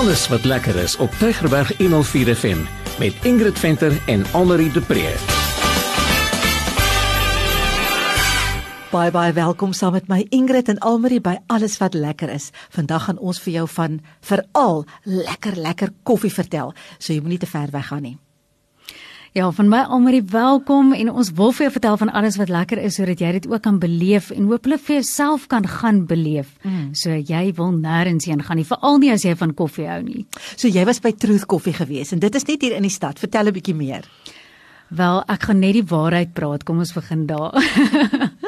Alles wat lekker is op Tygerberg 104 FM met Ingrid Venter en Annelie de Pre. Baie baie welkom saam met my Ingrid en Almarie by Alles wat lekker is. Vandag gaan ons vir jou van veral lekker lekker koffie vertel. So jy moenie te ver weg gaan nie. Ja, van my almal welkom en ons wil vir jou vertel van alles wat lekker is sodat jy dit ook kan beleef en hopelik vir jouself kan gaan beleef. Mm. So jy wil nêrens heen gaan nie, veral nie as jy van koffie hou nie. So jy was by Truth Koffie gewees en dit is net hier in die stad. Vertel 'n bietjie meer. Wel, ek gaan net die waarheid praat. Kom ons begin daar.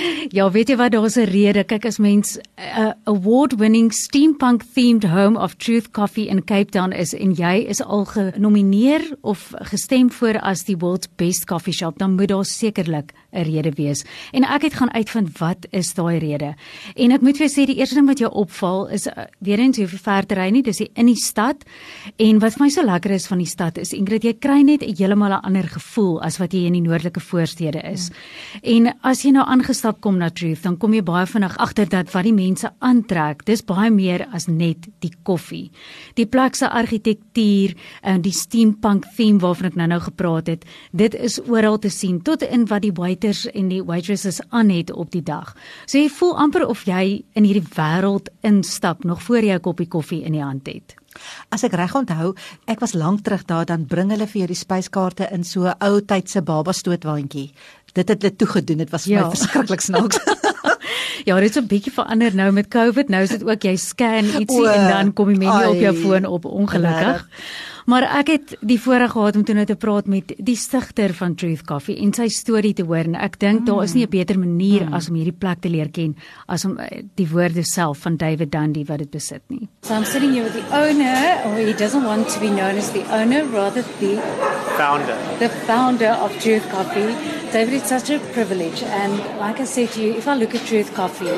Ja, weet jy wat, daar's 'n rede. Kyk as mens 'n uh, award-winning steampunk themed home of Truth Coffee in Cape Town is en jy is al genomineer of gestem voor as die world's best coffee shop, dan moet daar sekerlik 'n rede wees. En ek het gaan uitvind wat is daai rede. En ek moet vir jou sê die eerste ding wat jou opval is uh, weer eens hoe ver te ry nie, dis in die stad. En wat vir my so lekker is van die stad is Ingrid, jy kry net heeltemal 'n ander gevoel as wat jy in die noordelike voorstede is. Hmm. En as jy nou aangestap kom na Truth, dan kom jy baie vinnig agter dat wat die mense aantrek, dis baie meer as net die koffie. Die plek se argitektuur en die steampunk theme waarvan ek nou-nou gepraat het, dit is oral te sien tot in wat die waiters en die waitresses aan het op die dag. So jy voel amper of jy in hierdie wêreld instap nog voor jy 'n koppie koffie in die hand het. As ek reg onthou, ek was lank terug daar dan bring hulle vir jou die spyskaarte in so 'n ou tydse baba stootwaandjie dit het hulle toegedoen. Dit was vir ja. my verskriklik snaaks. ja, dit het so 'n bietjie verander nou met COVID. Nou is dit ook jy scan ietsie o, en dan kom die menu op jou foon op ongelukkig. Maar ek het die voorreg gehad om toe nou te praat met die stigter van Truth Coffee en sy storie te hoor en ek dink mm. daar is nie 'n beter manier mm. as om hierdie plek te leer ken as om eh, die woorde self van David Dundee wat dit besit nie. So I'm sitting here with the owner or he doesn't want to be known as the owner rather the founder. The founder of Truth Coffee. David, it's such a privilege and like I said to you, if I look at Truth Coffee,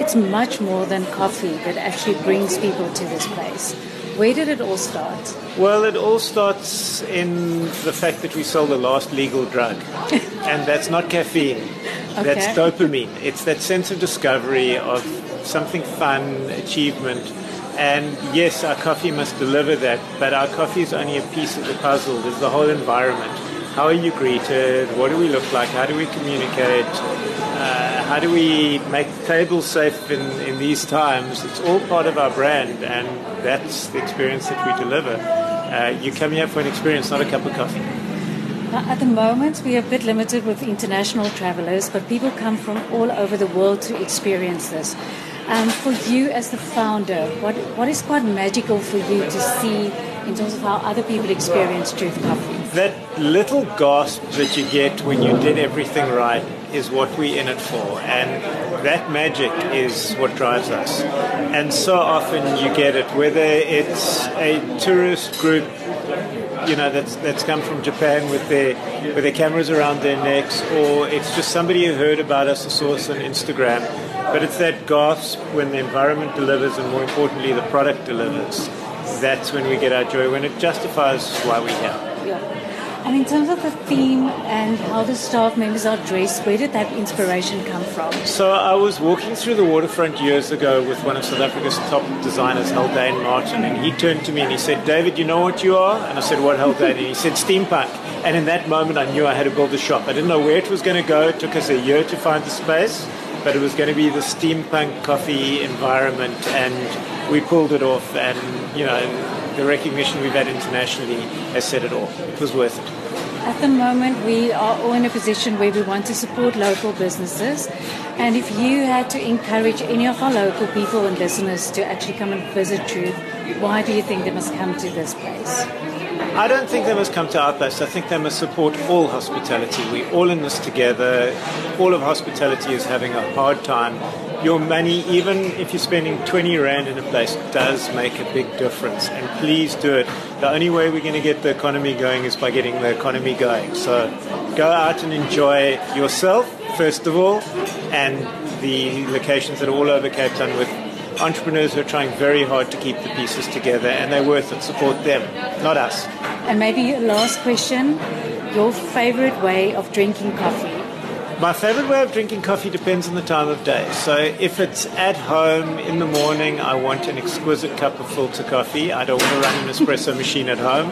it's much more than coffee that actually brings people to this place. Where did it all start? Well, it all starts in the fact that we sold the last legal drug, and that's not caffeine. Okay. That's dopamine. It's that sense of discovery of something fun, achievement. And yes, our coffee must deliver that, but our coffee is only a piece of the puzzle. There's the whole environment. How are you greeted? What do we look like? How do we communicate? Uh, how do we make tables safe in, in these times? It's all part of our brand, and that's the experience that we deliver. Uh, you come here for an experience, not a cup of coffee. At the moment, we are a bit limited with international travelers, but people come from all over the world to experience this. Um, for you as the founder, what, what is quite magical for you to see in terms of how other people experience Truth Coffee? That little gasp that you get when you did everything right is what we're in it for. And that magic is what drives us. And so often you get it, whether it's a tourist group you know that's that's come from Japan with their with their cameras around their necks, or it's just somebody who heard about us or saw us on Instagram. But it's that gasp when the environment delivers, and more importantly, the product delivers. That's when we get our joy, when it justifies why we're here. And in terms of the theme and how the staff members are dressed, where did that inspiration come from? So I was walking through the waterfront years ago with one of South Africa's top designers, Haldane Martin, and he turned to me and he said, David, you know what you are? And I said, what Haldane? And he said, steampunk. And in that moment, I knew I had to build a shop. I didn't know where it was going to go. It took us a year to find the space, but it was going to be the steampunk coffee environment, and we pulled it off. And, you know, the recognition we've had internationally has said it all. It was worth it. At the moment, we are all in a position where we want to support local businesses. And if you had to encourage any of our local people and listeners to actually come and visit you, why do you think they must come to this place? I don't think they must come to our place. I think they must support all hospitality. We're all in this together. All of hospitality is having a hard time your money, even if you're spending 20 Rand in a place, does make a big difference. And please do it. The only way we're going to get the economy going is by getting the economy going. So go out and enjoy yourself, first of all, and the locations that are all over Cape Town with entrepreneurs who are trying very hard to keep the pieces together, and they're worth it. Support them, not us. And maybe a last question your favorite way of drinking coffee? My favorite way of drinking coffee depends on the time of day. So if it's at home in the morning, I want an exquisite cup of filter coffee. I don't want to run an espresso machine at home.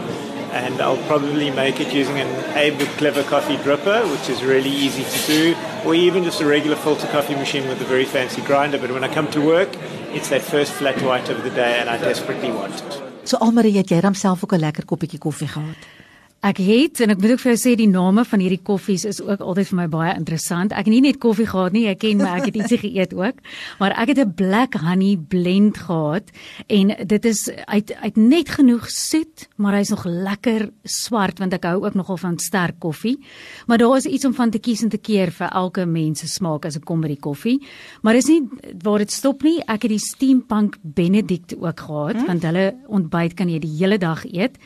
And I'll probably make it using an Abe Clever Coffee dripper, which is really easy to do, or even just a regular filter coffee machine with a very fancy grinder. But when I come to work, it's that first flat white of the day, and I desperately want it. So Almarie, het jy homself ook 'n lekker koppietjie koffie gehad? Ek het en ek moet ook vir jou sê die name van hierdie koffies is ook altyd vir my baie interessant. Ek het nie net koffie gehad nie, jy ken my, ek het ietsie geëet ook, maar ek het 'n black honey blend gehad en dit is uit uit net genoeg soet, maar hy's nog lekker swart want ek hou ook nogal van sterk koffie. Maar daar is iets om van te kies en te keer vir elke mens se smaak as dit kom by die koffie. Maar dis nie waar dit stop nie. Ek het die steampunk benedict ook gehad hmm? want hulle ontbyt kan jy die hele dag eet.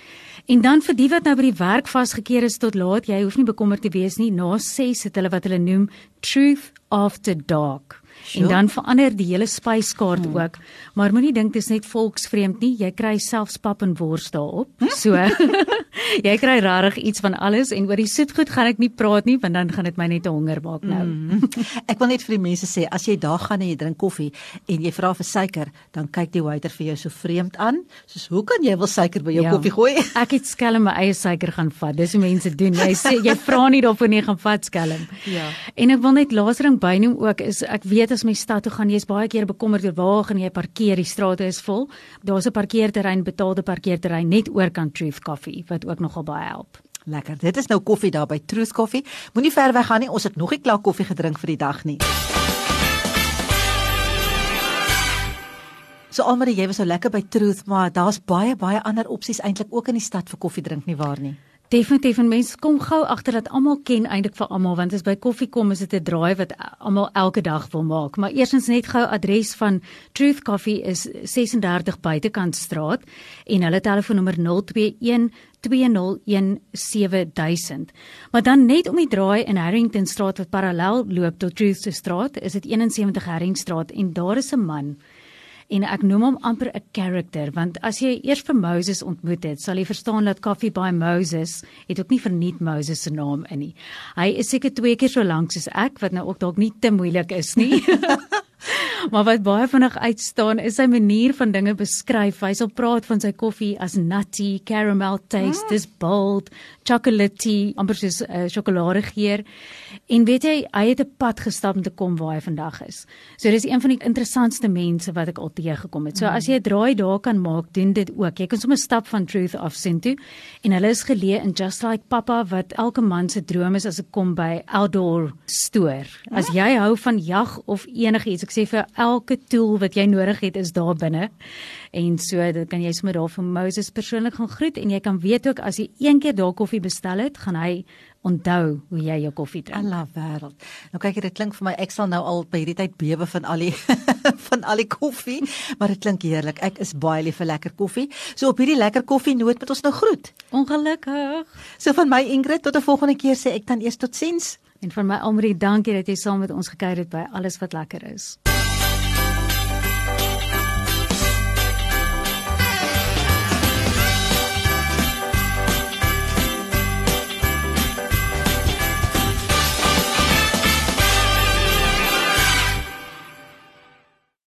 En dan vir die wat nou by die werk vasgekeer is tot laat, jy hoef nie bekommerd te wees nie. Na 6 het hulle wat hulle noem Truth After Dark. Sure. En dan verander die hele spyskaart hmm. ook. Maar moenie dink dit is net volksvreemd nie. Jy kry selfs pap en wors daarop. Hm? So jy kry regtig iets van alles en oor die soetgoed gaan ek nie praat nie want dan gaan dit my net honger maak nou. Hmm. Ek wil net vir die mense sê as jy daar gaan en jy drink koffie en jy vra vir suiker, dan kyk die waiter vir jou so vreemd aan. Soos hoe kan jy wil suiker by jou ja, koffie gooi? ek het skelm my eie suiker gaan vat. Dis hoe mense doen. Jy sê jy vra nie daarvoor nie gaan vat skelm. Ja. En ek wil net laasering bynoem ook is ek weet as my stad toe gaan, jy's baie keer bekommerd oor waar gaan jy parkeer? Die strate is vol. Daar's 'n parkeerterrein, betaalde parkeerterrein net oor kan Truth Coffee wat ook nogal baie help. Lekker. Dit is nou koffie daar by Truth Coffee. Moenie ver weg gaan nie. Ons het nog nie klaar koffie gedrink vir die dag nie. So almal jy was so lekker by Truth, maar daar's baie baie ander opsies eintlik ook in die stad vir koffie drink nie waar nie. Definitief en mense kom gou agter dat almal ken eintlik vir almal want as by koffie kom is dit 'n draai wat almal elke dag wil maak. Maar eersins net gou adres van Truth Coffee is 36 Buitekantstraat en hulle telefoonnommer 021 201700. Maar dan net om die draai in Harrington Straat wat parallel loop tot Truth se straat, is dit 71 Harringstraat en daar is 'n man en ek noem hom amper 'n character want as jy eers vir Moses ontmoet het, sal jy verstaan dat Coffee by Moses het ook nie verniet Moses se naam in nie. Hy is seker twee keer so lank soos ek wat nou ook dalk nie te moeilik is nie. maar wat baie vinnig uitstaan is sy manier van dinge beskryf. Hy sal praat van sy koffie as nutty, caramel taste, mm. is bold, chocolatey, amper soos 'n uh, sjokoladegeur. En weet jy, hy het 'n pad gestap om te kom waar hy vandag is. So dis een van die interessantste mense wat ek al teëgekom het. So as jy 'n draai daar kan maak, doen dit ook. Jy kan sommer stap van Truth of Sin toe en hulle is geleë in Just Like Papa wat elke man se droom is as dit kom by outdoor store. As jy hou van jag of enigiets, ek sê vir elke tool wat jy nodig het is daar binne. En so dan kan jy sommer daar vir Moses persoonlik gaan groet en jy kan weet ook as jy een keer daar koffie bestel het, gaan hy onthou hoe jy jou koffie drink. Allah wêreld. Nou kyk dit klink vir my ek sal nou al by hierdie tyd bewe van al die van al die koffie, maar dit klink heerlik. Ek is baie lief vir lekker koffie. So op hierdie lekker koffie noot met ons nou groet. Ongelukkig. So van my Ingrid tot 'n volgende keer sê ek dan eers totsiens. En van my Amri, dankie dat jy saam met ons gekuier het by alles wat lekker is.